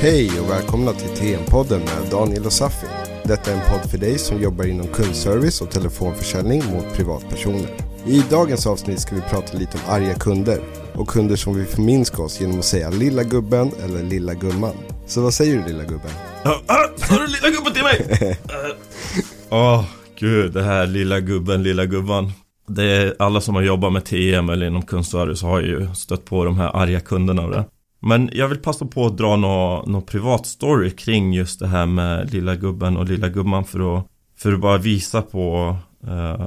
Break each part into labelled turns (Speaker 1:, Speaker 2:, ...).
Speaker 1: Hej och välkomna till TM-podden med Daniel och Safi. Detta är en podd för dig som jobbar inom kundservice och telefonförsäljning mot privatpersoner. I dagens avsnitt ska vi prata lite om arga kunder och kunder som vill förminska oss genom att säga lilla gubben eller lilla gumman. Så vad säger du lilla gubben?
Speaker 2: Ah, Sa du lilla gubben till mig? Åh, gud, det här lilla gubben, lilla gubban. Det är alla som har jobbat med TM eller inom kundservice har ju stött på de här arga kunderna och det. Men jag vill passa på att dra någon nå privat story kring just det här med lilla gubben och lilla gumman för att, för att bara visa på uh,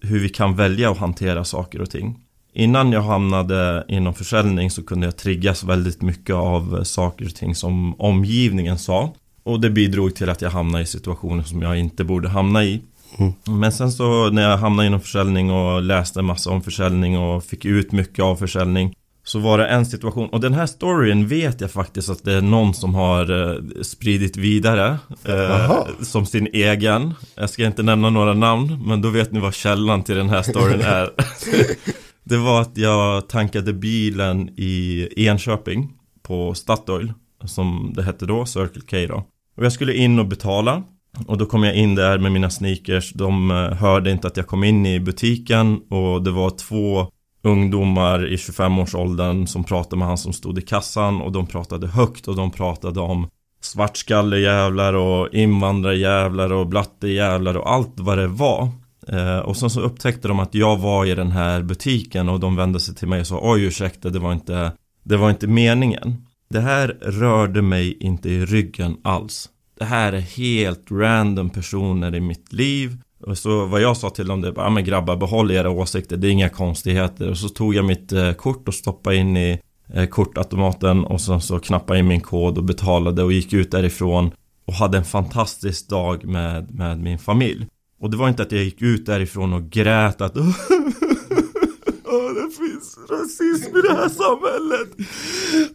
Speaker 2: hur vi kan välja att hantera saker och ting. Innan jag hamnade inom försäljning så kunde jag triggas väldigt mycket av saker och ting som omgivningen sa. Och det bidrog till att jag hamnade i situationer som jag inte borde hamna i. Mm. Men sen så när jag hamnade inom försäljning och läste massa om försäljning och fick ut mycket av försäljning så var det en situation, och den här storyn vet jag faktiskt att det är någon som har eh, spridit vidare eh, Som sin egen. Jag ska inte nämna några namn, men då vet ni vad källan till den här storyn är. Det var att jag tankade bilen i Enköping På Statoil Som det hette då, Circle K då. Och jag skulle in och betala och då kom jag in där med mina sneakers. De eh, hörde inte att jag kom in i butiken Och det var två ungdomar i 25-årsåldern som pratade med han som stod i kassan och de pratade högt och de pratade om svartskallejävlar och invandrarjävlar och blattejävlar och allt vad det var. Eh, och sen så upptäckte de att jag var i den här butiken och de vände sig till mig och sa oj ursäkta det var inte det var inte meningen. Det här rörde mig inte i ryggen alls. Det här är helt random personer i mitt liv och så vad jag sa till dem det var, ja men grabbar behåll era åsikter, det är inga konstigheter. Och så tog jag mitt eh, kort och stoppade in i eh, kortautomaten och sen så knappade in min kod och betalade och gick ut därifrån och hade en fantastisk dag med, med min familj. Och det var inte att jag gick ut därifrån och grät att finns rasism i det här samhället.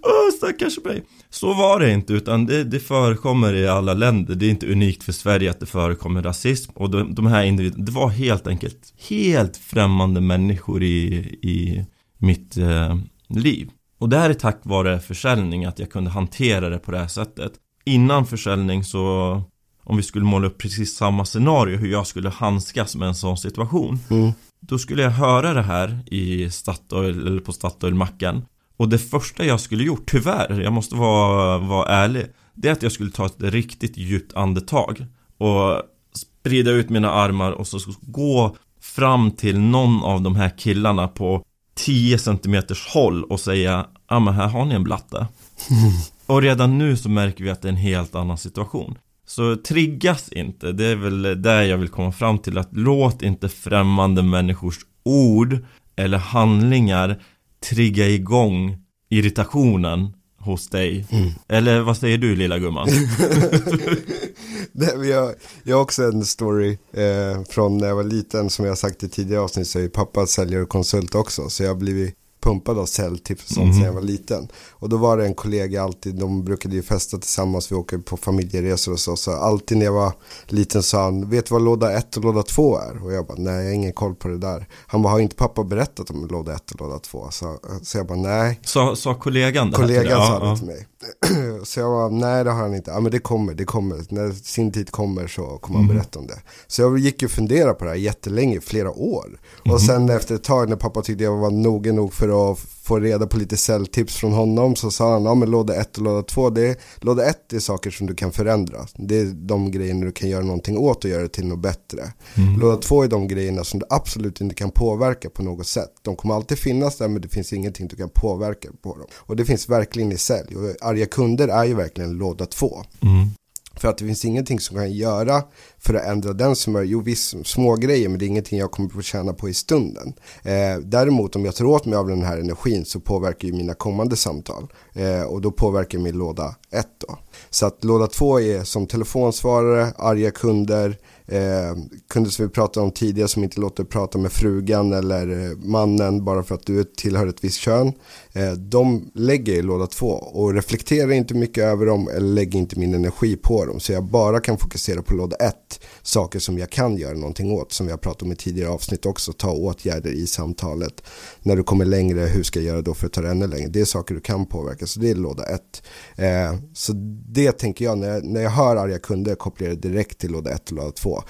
Speaker 2: Åh, stackars mig. Så var det inte, utan det, det förekommer i alla länder. Det är inte unikt för Sverige att det förekommer rasism. Och de, de här individerna, det var helt enkelt helt främmande människor i, i mitt eh, liv. Och det här är tack vare försäljning, att jag kunde hantera det på det här sättet. Innan försäljning så om vi skulle måla upp precis samma scenario hur jag skulle handskas med en sån situation. Mm. Då skulle jag höra det här i Statoil, eller på Statoil-macken Och det första jag skulle gjort, tyvärr, jag måste vara, vara ärlig Det är att jag skulle ta ett riktigt djupt andetag Och sprida ut mina armar och så gå fram till någon av de här killarna på 10 cm håll och säga Ja men här har ni en blatte. Och redan nu så märker vi att det är en helt annan situation så triggas inte, det är väl där jag vill komma fram till att låt inte främmande människors ord eller handlingar trigga igång irritationen hos dig. Mm. Eller vad säger du lilla gumman?
Speaker 1: Nej, jag, jag har också en story eh, från när jag var liten som jag sagt i tidigare avsnitt så är pappa säljare och konsult också så jag har blivit pumpad av säljtips och sånt mm. sedan jag var liten. Och då var det en kollega alltid, de brukade ju festa tillsammans, vi åker på familjeresor och så. Så alltid när jag var liten sa han, vet du vad låda 1 och låda 2 är? Och jag bara, nej jag har ingen koll på det där. Han bara, har inte pappa berättat om låda 1 och låda 2? Så, så jag bara, nej.
Speaker 2: Sa, sa kollegan det?
Speaker 1: Kollegan sa det till mig. så jag bara, nej det har han inte. Ja men det kommer, det kommer. När sin tid kommer så kommer han mm. berätta om det. Så jag gick och funderade på det här jättelänge, flera år. Och sen efter ett tag när pappa tyckte jag var noga nog för att få reda på lite säljtips från honom så sa han, ja men låda 1 och låda 2, det är, låda 1 är saker som du kan förändra. Det är de grejerna du kan göra någonting åt och göra det till något bättre. Mm. Låda 2 är de grejerna som du absolut inte kan påverka på något sätt. De kommer alltid finnas där men det finns ingenting du kan påverka på dem. Och det finns verkligen i sälj. Och arga kunder är ju verkligen låda 2. Mm. För att det finns ingenting som kan göra för att ändra den som är, jo visst små grejer men det är ingenting jag kommer att tjäna på i stunden. Eh, däremot om jag tar åt mig av den här energin så påverkar ju mina kommande samtal eh, och då påverkar min låda 1 då. Så att låda 2 är som telefonsvarare, arga kunder, eh, kunder som vi pratade om tidigare som inte låter prata med frugan eller eh, mannen bara för att du tillhör ett visst kön. Eh, de lägger i låda två och reflekterar inte mycket över dem eller lägger inte min energi på dem. Så jag bara kan fokusera på låda ett, saker som jag kan göra någonting åt, som vi har pratat om i tidigare avsnitt också, ta åtgärder i samtalet. När du kommer längre, hur ska jag göra då för att ta det ännu längre? Det är saker du kan påverka, så det är låda ett. Eh, så det tänker jag, när jag, när jag hör arga kunder kopplar jag det direkt till låda ett och låda två.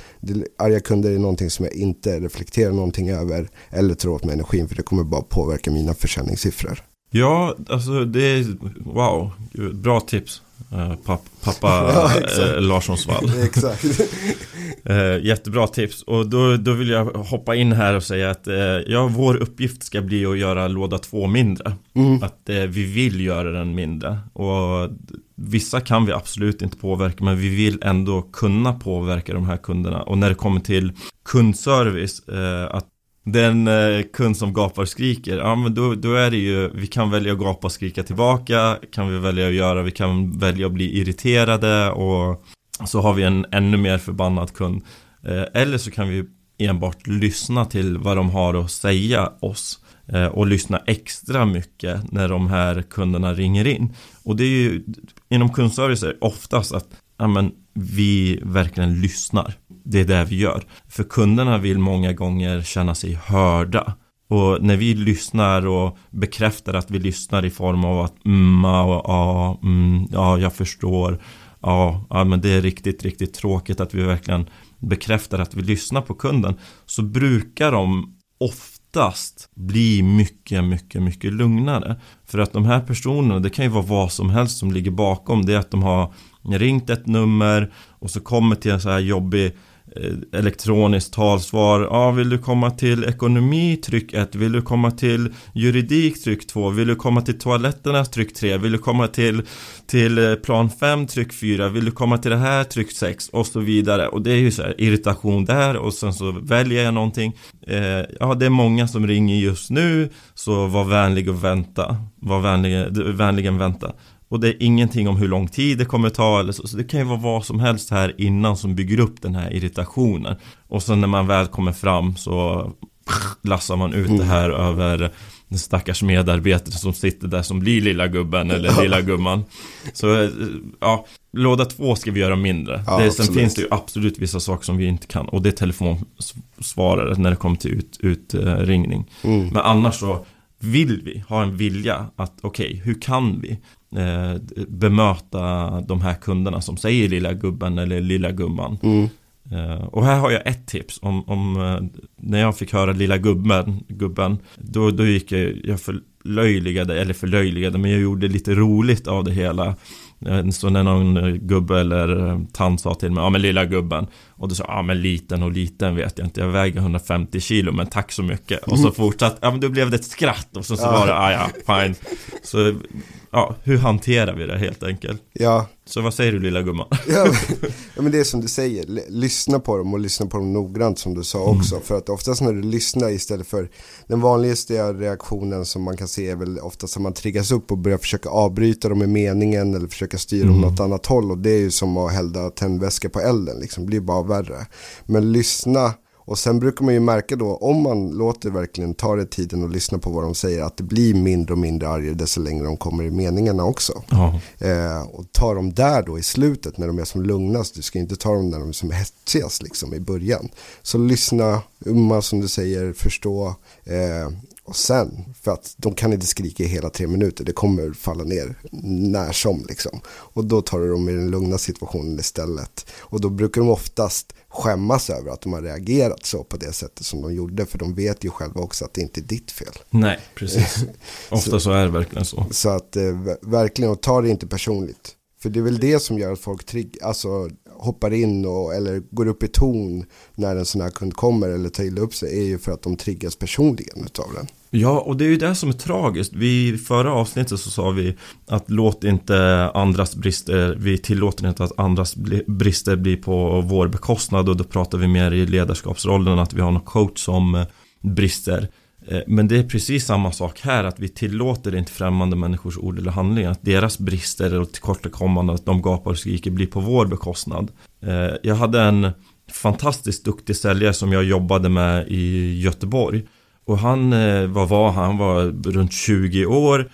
Speaker 1: Arga kunder är någonting som jag inte reflekterar någonting över eller tar åt mig energin, för det kommer bara påverka mina försäljningssiffror.
Speaker 2: Ja, alltså det är, wow, bra tips. Uh, papp, pappa ja, uh, Larssons vall. uh, jättebra tips. Och då, då vill jag hoppa in här och säga att ja, vår uppgift ska bli att göra låda två mindre. Mm. Att vi vill göra den mindre. Och vissa kan vi absolut inte påverka, men vi vill ändå kunna påverka de här kunderna. Och när det kommer till kundservice, att den eh, kund som gapar och skriker, ja men då, då är det ju, vi kan välja att gapa och skrika tillbaka, kan vi välja att göra, vi kan välja att bli irriterade och så har vi en ännu mer förbannad kund. Eh, eller så kan vi enbart lyssna till vad de har att säga oss eh, och lyssna extra mycket när de här kunderna ringer in. Och det är ju inom kundservice är oftast att ja, men, vi verkligen lyssnar. Det är det vi gör. För kunderna vill många gånger känna sig hörda. Och när vi lyssnar och bekräftar att vi lyssnar i form av att mm, ja, ja, mm, ja, jag förstår. Ja, ja, men det är riktigt, riktigt tråkigt att vi verkligen bekräftar att vi lyssnar på kunden. Så brukar de oftast bli mycket, mycket, mycket lugnare. För att de här personerna, det kan ju vara vad som helst som ligger bakom. Det är att de har ringt ett nummer och så kommer till en så här jobbig eh, elektroniskt talsvar. Ja, vill du komma till ekonomi, tryck 1. Vill du komma till juridik, tryck 2. Vill du komma till toaletterna, tryck 3. Vill du komma till, till eh, plan 5, tryck 4. Vill du komma till det här, tryck 6. Och så vidare. Och det är ju så här irritation där och sen så väljer jag någonting. Eh, ja, det är många som ringer just nu, så var vänlig och vänta. Var vänlig, vänligen vänta. Och det är ingenting om hur lång tid det kommer ta eller så. Så det kan ju vara vad som helst här innan som bygger upp den här irritationen. Och sen när man väl kommer fram så lassar man ut mm. det här över den stackars medarbetare som sitter där som blir lilla gubben eller lilla gumman. Så eh, ja, låda två ska vi göra mindre. Ja, det, sen finns det ju absolut vissa saker som vi inte kan. Och det är telefonsvarare när det kommer till utringning. Ut, uh, mm. Men annars så vill vi ha en vilja att okej, okay, hur kan vi bemöta de här kunderna som säger lilla gubben eller lilla gumman. Mm. Eh, och här har jag ett tips om, om eh, när jag fick höra lilla gubben, gubben då, då gick jag, jag förlöjligade, eller förlöjligade, men jag gjorde lite roligt av det hela. Eh, så när någon gubbe eller tant sa till mig, ja men lilla gubben Och då sa jag, ja men liten och liten vet jag inte Jag väger 150 kilo men tack så mycket Och så mm. fortsatte, ja men då blev det ett skratt och så, så var det, ja ja, fine Så ja, hur hanterar vi det helt enkelt?
Speaker 1: Ja.
Speaker 2: Så vad säger du lilla gumman?
Speaker 1: ja, ja, men det är som du säger, lyssna på dem och lyssna på dem noggrant som du sa mm. också. Mm. För att oftast när du lyssnar istället för den vanligaste reaktionen som man kan se är väl oftast att man triggas upp och börjar försöka avbryta dem i meningen eller försöka styra mm. dem något annat håll. Och det är ju som att hälla tändväska på elden, liksom. blir bara värre. Men lyssna och sen brukar man ju märka då, om man låter verkligen ta det tiden och lyssna på vad de säger, att det blir mindre och mindre argare desto längre de kommer i meningarna också. Ja. Eh, och ta dem där då i slutet när de är som lugnast, du ska inte ta dem när de är som hetsigast liksom i början. Så lyssna, umma som du säger, förstå. Eh, och sen, för att de kan inte skrika i hela tre minuter, det kommer falla ner när som liksom. Och då tar du dem i den lugna situationen istället. Och då brukar de oftast skämmas över att de har reagerat så på det sättet som de gjorde. För de vet ju själva också att det inte är ditt fel.
Speaker 2: Nej, precis. Ofta så, så, är det verkligen så.
Speaker 1: Så att eh, verkligen, och ta det inte personligt. För det är väl det som gör att folk trigg, alltså, hoppar in och, eller går upp i ton när en sån här kund kommer eller tar illa upp sig är ju för att de triggas personligen utav den.
Speaker 2: Ja, och det är ju det som är tragiskt. Vi, I förra avsnittet så sa vi att låt inte andras brister, vi tillåter inte att andras brister blir på vår bekostnad och då pratar vi mer i ledarskapsrollen att vi har någon coach som eh, brister. Eh, men det är precis samma sak här, att vi tillåter inte främmande människors ord eller handlingar. Att deras brister och tillkortakommanden, att de gapar och skriker, blir på vår bekostnad. Eh, jag hade en fantastiskt duktig säljare som jag jobbade med i Göteborg. Och han, eh, vad var han? Han var runt 20 år,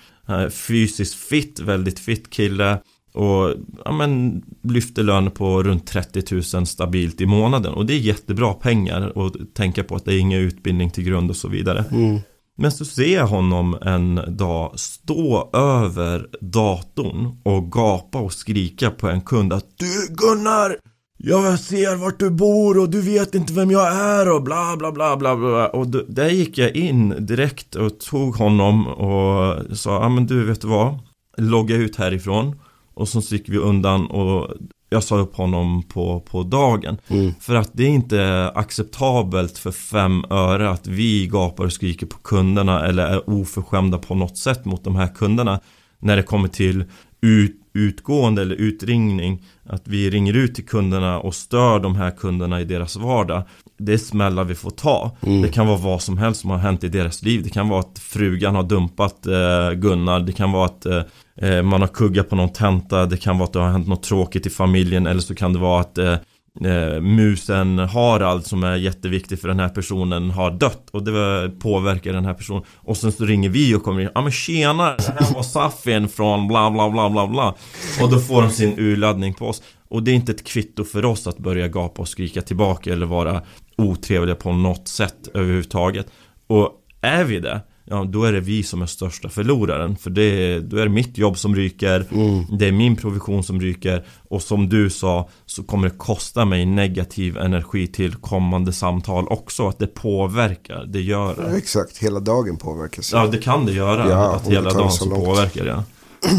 Speaker 2: fysiskt fit, väldigt fit kille. Och ja, men, lyfter lön på runt 30 000 stabilt i månaden. Och det är jättebra pengar och tänka på att det är ingen utbildning till grund och så vidare. Mm. Men så ser jag honom en dag stå över datorn och gapa och skrika på en kund att Du Gunnar! Jag ser vart du bor och du vet inte vem jag är och bla bla bla bla bla Och där gick jag in direkt och tog honom och sa Ja men du vet du vad Logga ut härifrån Och så gick vi undan och jag sa upp honom på, på dagen. Mm. För att det är inte acceptabelt för fem öre att vi gapar och skriker på kunderna eller är oförskämda på något sätt mot de här kunderna. När det kommer till ut, utgående eller utringning. Att vi ringer ut till kunderna och stör de här kunderna i deras vardag. Det är smällar vi får ta. Mm. Det kan vara vad som helst som har hänt i deras liv. Det kan vara att frugan har dumpat eh, Gunnar. Det kan vara att eh, eh, man har kuggat på någon tenta. Det kan vara att det har hänt något tråkigt i familjen. Eller så kan det vara att eh, eh, musen Harald som är jätteviktig för den här personen har dött och det påverkar den här personen. Och sen så ringer vi och kommer in. Ja men tjena, det här var Safin från bla bla bla bla bla. Och då får de sin urladdning på oss. Och det är inte ett kvitto för oss att börja gapa och skrika tillbaka eller vara otrevliga på något sätt överhuvudtaget. Och är vi det Ja, då är det vi som är största förloraren. För det, då är det mitt jobb som ryker mm. Det är min provision som ryker. Och som du sa Så kommer det kosta mig negativ energi till kommande samtal också. Att det påverkar, det gör det.
Speaker 1: Ja, Exakt, hela dagen påverkas.
Speaker 2: Ja, det kan det göra. Ja, Att hela dagen så, så påverkar det.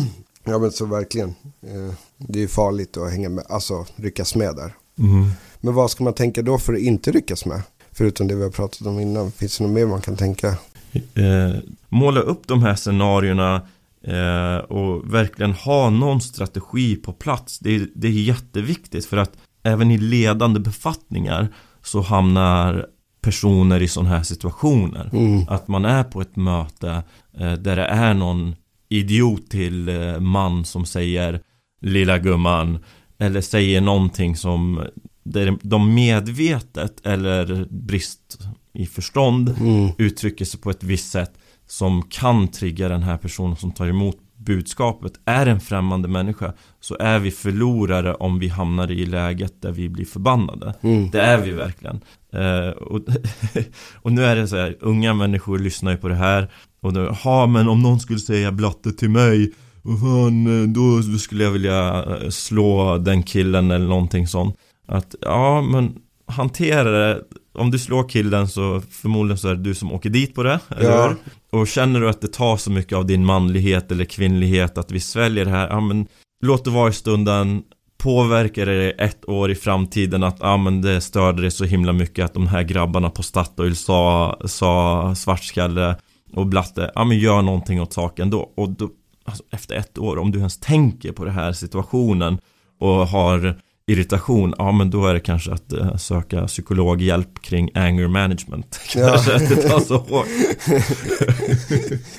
Speaker 1: Ja men så verkligen. Eh, Det är ju farligt att hänga med, alltså ryckas med där. Mm. Men vad ska man tänka då för att inte ryckas med? Förutom det vi har pratat om innan, finns det något mer man kan tänka?
Speaker 2: Eh, måla upp de här scenarierna eh, och verkligen ha någon strategi på plats. Det är, det är jätteviktigt för att även i ledande befattningar så hamnar personer i sådana här situationer. Mm. Att man är på ett möte eh, där det är någon idiot till eh, man som säger Lilla gumman Eller säger någonting som där de medvetet eller brist i förstånd mm. uttrycker sig på ett visst sätt som kan trigga den här personen som tar emot budskapet är en främmande människa så är vi förlorare om vi hamnar i läget där vi blir förbannade. Mm. Det är vi verkligen. Eh, och, och, nu är det så här, unga människor lyssnar ju på det här och nu, ha men om någon skulle säga blatte till mig fan, eh, då skulle jag vilja eh, slå den killen eller någonting sånt. Att ja, men hantera det om du slår killen så förmodligen så är det du som åker dit på det, eller ja. Och känner du att det tar så mycket av din manlighet eller kvinnlighet att vi sväljer det här, ja men Låt det vara i stunden. Påverkar det ett år i framtiden att ja men det störde dig så himla mycket att de här grabbarna på Statoil sa, sa svartskalle och blatte, ja men gör någonting åt saken då. Och då alltså, Efter ett år, om du ens tänker på den här situationen och har irritation, ja men då är det kanske att uh, söka psykologhjälp kring anger management. Kanske att det tar så hårt.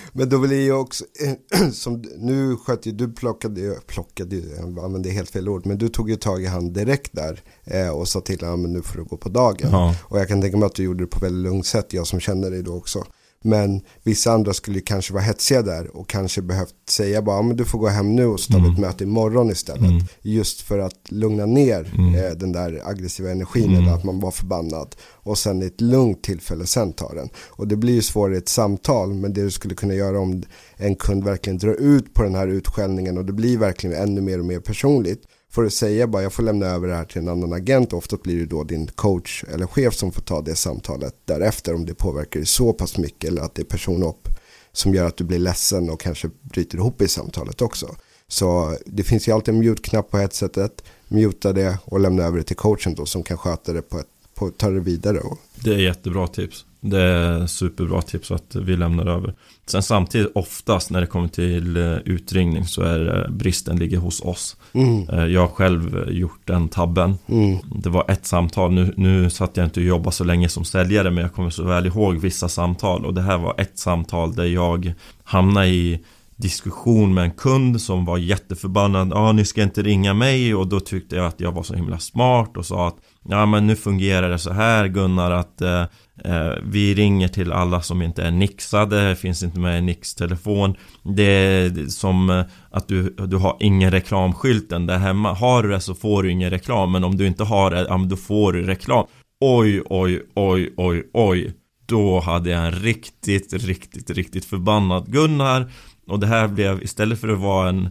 Speaker 1: men då blir ju också, som nu sköt ju, du plockade, plockade, jag använde helt fel ord, men du tog ju tag i han direkt där eh, och sa till honom, men nu får du gå på dagen. Ja. Och jag kan tänka mig att du gjorde det på väldigt lugnt sätt, jag som känner dig då också. Men vissa andra skulle kanske vara hetsiga där och kanske behövt säga bara, men du får gå hem nu och så tar vi ett mm. möte imorgon istället. Mm. Just för att lugna ner mm. eh, den där aggressiva energin mm. eller att man var förbannad. Och sen i ett lugnt tillfälle sen ta den. Och det blir ju svårare i ett samtal, men det du skulle kunna göra om en kund verkligen drar ut på den här utskällningen och det blir verkligen ännu mer och mer personligt får du säga bara jag får lämna över det här till en annan agent. Ofta blir det då din coach eller chef som får ta det samtalet därefter om det påverkar dig så pass mycket eller att det är personopp som gör att du blir ledsen och kanske bryter ihop i samtalet också. Så det finns ju alltid en mute-knapp på headsetet. Muta det och lämna över det till coachen då som kan sköta det på ett på, ta det vidare. Och...
Speaker 2: Det är jättebra tips. Det är superbra tips att vi lämnar över. Sen samtidigt oftast när det kommer till eh, utringning så är bristen ligger hos oss. Mm. Eh, jag har själv gjort den tabben. Mm. Det var ett samtal. Nu, nu satt jag inte och jobbade så länge som säljare men jag kommer så väl ihåg vissa samtal och det här var ett samtal där jag hamnade i diskussion med en kund som var jätteförbannad. Ja, ah, ni ska inte ringa mig och då tyckte jag att jag var så himla smart och sa att Ja men nu fungerar det så här Gunnar att eh, eh, Eh, vi ringer till alla som inte är nixade, finns inte med i Nix-telefon. Det är som eh, att du, du har ingen reklamskylten där hemma. Har du det så får du ingen reklam men om du inte har det, ja men då får du reklam. Oj, oj, oj, oj, oj. Då hade jag en riktigt, riktigt, riktigt förbannad Gunnar. Och det här blev istället för att vara en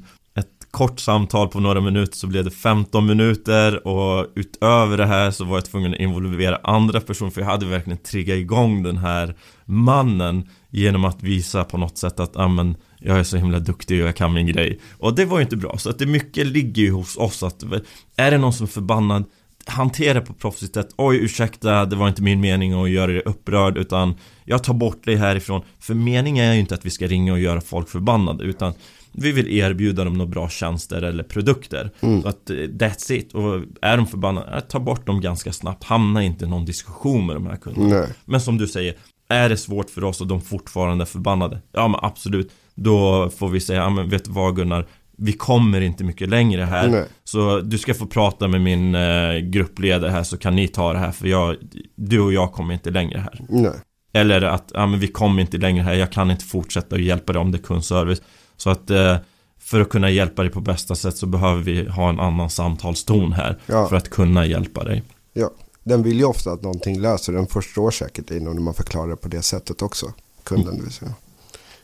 Speaker 2: kort samtal på några minuter så blev det 15 minuter och utöver det här så var jag tvungen att involvera andra personer för jag hade verkligen triggat igång den här mannen genom att visa på något sätt att amen, jag är så himla duktig och jag kan min grej. Och det var ju inte bra, så att det mycket ligger ju hos oss att är det någon som är förbannad hantera på proffsigt sätt. Oj ursäkta, det var inte min mening att göra dig upprörd utan Jag tar bort dig härifrån. För meningen är ju inte att vi ska ringa och göra folk förbannade utan vi vill erbjuda dem några bra tjänster eller produkter. Mm. Så att eh, that's it. Och är de förbannade, ta bort dem ganska snabbt. Hamna inte i någon diskussion med de här kunderna. Nej. Men som du säger, är det svårt för oss och de fortfarande är förbannade? Ja men absolut. Då får vi säga, ja men vet du vad Gunnar? Vi kommer inte mycket längre här Nej. Så du ska få prata med min eh, gruppledare här så kan ni ta det här för jag Du och jag kommer inte längre här
Speaker 1: Nej.
Speaker 2: Eller att, ja men vi kommer inte längre här Jag kan inte fortsätta att hjälpa dig om det är kundservice så att eh, för att kunna hjälpa dig på bästa sätt så behöver vi ha en annan samtalston här. Ja. För att kunna hjälpa dig.
Speaker 1: Ja, den vill ju ofta att någonting löser. Den förstår säkert dig när man förklarar det på det sättet också. Kunden vill säga.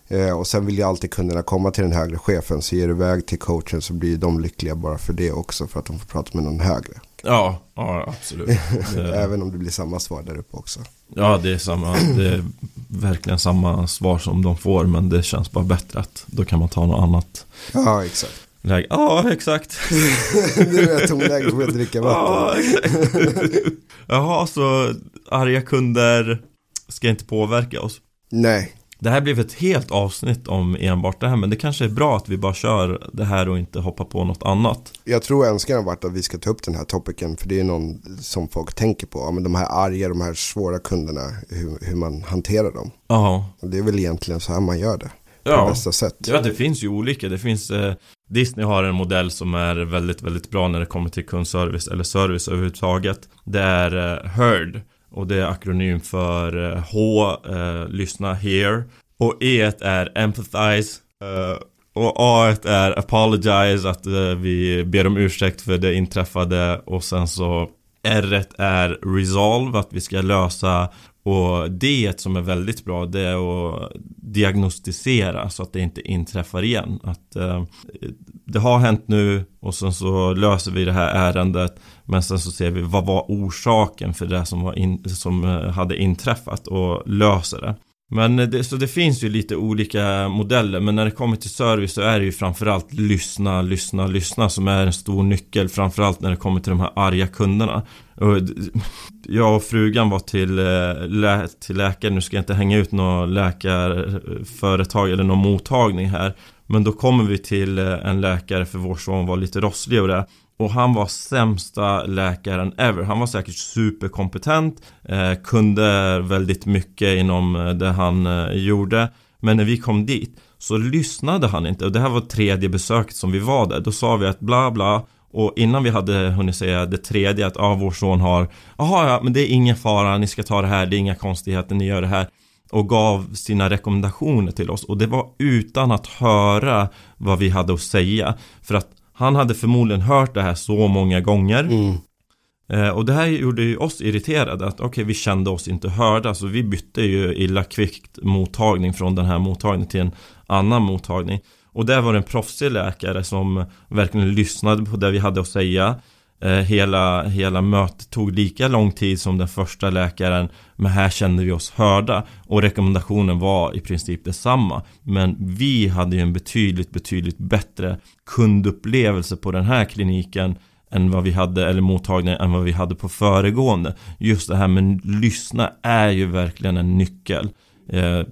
Speaker 1: Eh, och sen vill ju alltid kunderna komma till den högre chefen. Så ger du iväg till coachen så blir de lyckliga bara för det också. För att de får prata med någon högre.
Speaker 2: Ja, ja absolut.
Speaker 1: Även om det blir samma svar där uppe också.
Speaker 2: Ja, det är samma. Det är verkligen samma svar som de får. Men det känns bara bättre att då kan man ta något annat.
Speaker 1: Ja, exakt.
Speaker 2: Läge. Ja, exakt.
Speaker 1: nu är jag tonläge på att dricka vatten. Ja, exakt.
Speaker 2: Jaha, så arga kunder ska inte påverka oss?
Speaker 1: Nej,
Speaker 2: det här blev ett helt avsnitt om enbart det här men det kanske är bra att vi bara kör det här och inte hoppar på något annat.
Speaker 1: Jag tror önskan har varit att vi ska ta upp den här topicen för det är någon som folk tänker på. Ja, men de här arga, de här svåra kunderna, hur, hur man hanterar dem.
Speaker 2: Ja.
Speaker 1: Det är väl egentligen så här man gör det.
Speaker 2: Ja.
Speaker 1: På bästa sätt.
Speaker 2: Ja, det finns ju olika. Det finns eh, Disney har en modell som är väldigt, väldigt bra när det kommer till kundservice eller service överhuvudtaget. Det är eh, HERD och det är akronym för eh, H, eh, lyssna, hear Och E är empathize eh, Och A är apologize, att eh, vi ber om ursäkt för det inträffade. Och sen så R är resolve, att vi ska lösa och D som är väldigt bra det är att diagnostisera så att det inte inträffar igen. Att eh, det har hänt nu och sen så löser vi det här ärendet men sen så ser vi vad var orsaken för det som, var in, som eh, hade inträffat och löser det. Men det, så det finns ju lite olika modeller men när det kommer till service så är det ju framförallt lyssna, lyssna, lyssna som är en stor nyckel framförallt när det kommer till de här arga kunderna. Och jag och frugan var till, eh, lä till läkare, nu ska jag inte hänga ut något läkarföretag eller någon mottagning här Men då kommer vi till eh, en läkare för vår son var lite rosslig och det och han var sämsta läkaren ever. Han var säkert superkompetent, eh, kunde väldigt mycket inom eh, det han eh, gjorde. Men när vi kom dit så lyssnade han inte. Och det här var tredje besöket som vi var där. Då sa vi att bla bla. Och innan vi hade hunnit säga det tredje att ah, vår son har Jaha ja, men det är ingen fara, ni ska ta det här, det är inga konstigheter, ni gör det här och gav sina rekommendationer till oss och det var utan att höra vad vi hade att säga för att han hade förmodligen hört det här så många gånger. Mm. eh, Och det här gjorde ju oss irriterade att okej okay, vi kände oss inte hörda så vi bytte ju illa kvickt mottagning från den här mottagningen till en annan mottagning. Och där var det en proffsig läkare som verkligen lyssnade på det vi hade att säga Eh, hela, hela mötet tog lika lång tid som den första läkaren Men här kände vi oss hörda. Och rekommendationen var i princip detsamma. Men vi hade ju en betydligt, betydligt bättre kundupplevelse på den här kliniken än vad vi hade, eller mottagningen, än vad vi hade på föregående. Just det här med lyssna är ju verkligen en nyckel eh,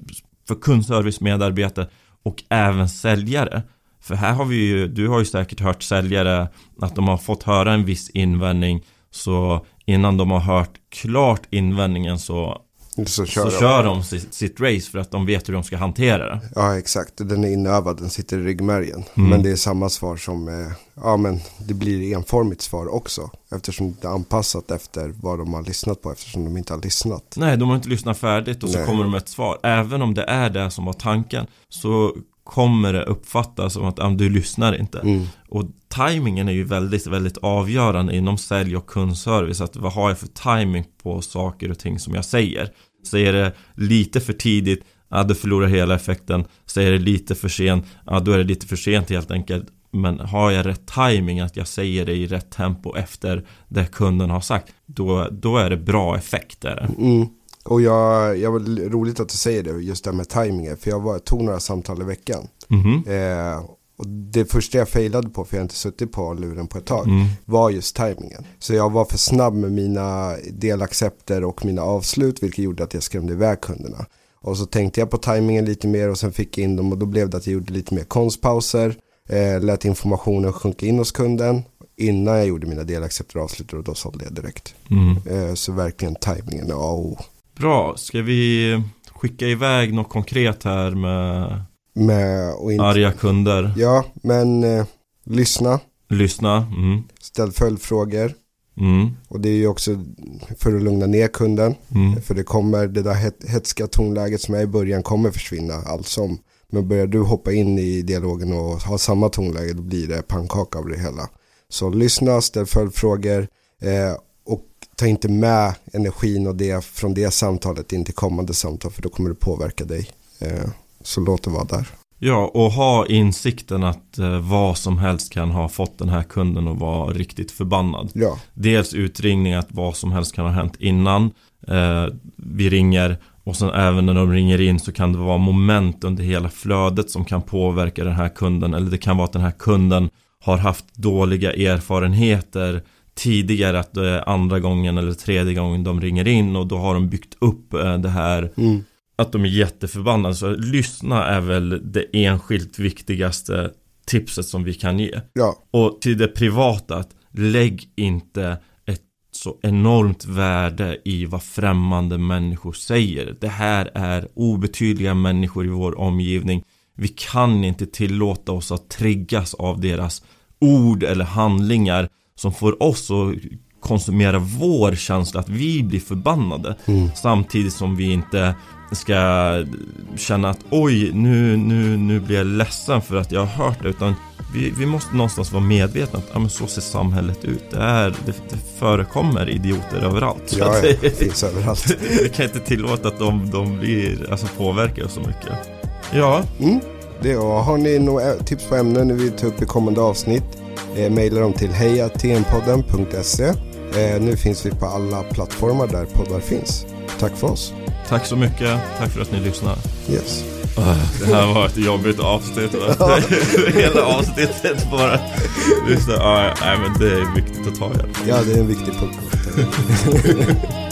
Speaker 2: För kundservice-medarbetare och även säljare för här har vi ju, du har ju säkert hört säljare att de har fått höra en viss invändning Så innan de har hört klart invändningen så
Speaker 1: Så kör
Speaker 2: så
Speaker 1: de.
Speaker 2: kör de sitt, sitt race för att de vet hur de ska hantera det.
Speaker 1: Ja, exakt. Den är inövad, den sitter i ryggmärgen.
Speaker 2: Mm.
Speaker 1: Men det är samma svar som, eh, ja men det blir enformigt svar också. Eftersom det är anpassat efter vad de har lyssnat på, eftersom de inte har lyssnat.
Speaker 2: Nej, de har inte lyssnat färdigt och så
Speaker 1: Nej.
Speaker 2: kommer de med ett svar. Även om det är det som var tanken så kommer det uppfattas som att ah, du lyssnar inte.
Speaker 1: Mm.
Speaker 2: Och tajmingen är ju väldigt, väldigt avgörande inom sälj och kundservice. Att vad har jag för timing på saker och ting som jag säger? Säger det lite för tidigt, ja du förlorar hela effekten. Säger det lite för sent, ja då är det lite för sent helt enkelt. Men har jag rätt timing att jag säger det i rätt tempo efter det kunden har sagt, då, då är det bra effekt. Där.
Speaker 1: Mm. Och jag, jag var roligt att du säger det, just det här med tajmingen. För jag var, tog några samtal i veckan.
Speaker 2: Mhm.
Speaker 1: Eh, och det första jag failade på, för jag har inte suttit på luren på ett tag,
Speaker 2: Mm.
Speaker 1: var just tajmingen. Så jag var för snabb med mina delaccepter och mina avslut, vilket gjorde att jag skrämde iväg kunderna. Och så tänkte jag på tajmingen lite mer och sen fick jag in dem och då blev det att jag gjorde lite mer konstpauser, eh, lät informationen sjunka in hos kunden innan jag gjorde mina delaccepter och avslut och då sålde jag direkt.
Speaker 2: Mm.
Speaker 1: Eh, så verkligen tajmingen, ja. Oh.
Speaker 2: Bra, ska vi skicka iväg något konkret här med
Speaker 1: Med, och inte,
Speaker 2: arga kunder?
Speaker 1: Ja, men eh, lyssna,
Speaker 2: Lyssna. Mm.
Speaker 1: ställ följdfrågor.
Speaker 2: Mm.
Speaker 1: Och det är ju också för att lugna ner kunden.
Speaker 2: Mm.
Speaker 1: För det kommer, det där het, hetska tonläget som är i början kommer försvinna allt som. Men börjar du hoppa in i dialogen och ha samma tonläge då blir det pannkaka av det hela. Så lyssna, ställ följdfrågor eh, ta inte med energin och det från det samtalet in till kommande samtal för då kommer det påverka dig. Eh, så låt det vara där.
Speaker 2: Ja, och ha insikten att eh, vad som helst kan ha fått den här kunden att vara riktigt förbannad.
Speaker 1: Ja,
Speaker 2: Dels utringning att vad som helst kan ha hänt innan eh, vi ringer och sen även när de ringer in så kan det vara moment under hela flödet som kan påverka den här kunden eller det kan vara att den här kunden har haft dåliga erfarenheter tidigare att det är andra gången eller tredje gången de ringer in och då har de byggt upp eh, det här
Speaker 1: mm.
Speaker 2: att de är jätteförbannade. Så lyssna är väl det enskilt viktigaste tipset som vi kan ge.
Speaker 1: ja,
Speaker 2: Och till det privata, att lägg inte ett så enormt värde i vad främmande människor säger. Det här är obetydliga människor i vår omgivning. Vi kan inte tillåta oss att triggas av deras ord eller handlingar som får oss att konsumera vår känsla att vi blir förbannade.
Speaker 1: mm.
Speaker 2: Samtidigt som vi inte ska känna att oj, nu, nu, nu blir jag ledsen för att jag har hört det. Utan vi, vi måste någonstans vara medvetna att ja, men så ser samhället ut. Det, är, det, det förekommer idioter överallt.
Speaker 1: Ja,
Speaker 2: det,
Speaker 1: finns överallt.
Speaker 2: vi kan inte tillåta att de, de blir, alltså påverkar oss så mycket. Ja,
Speaker 1: Mm. Det, har ni några tips på ämnen ni vill ta upp i kommande avsnitt eh, mejla dem till hejatnpodden.se eh, Nu finns vi på alla plattformar där poddar finns. Tack för oss.
Speaker 2: tack så mycket. Tack för att ni lyssnar.
Speaker 1: Yes.
Speaker 2: Det här var ett jobbigt avsnitt. va? Hela avsnittet bara. Lyssna, ja, nej, men det är viktigt att ta i alla fall.
Speaker 1: Ja, det är en viktig punkt.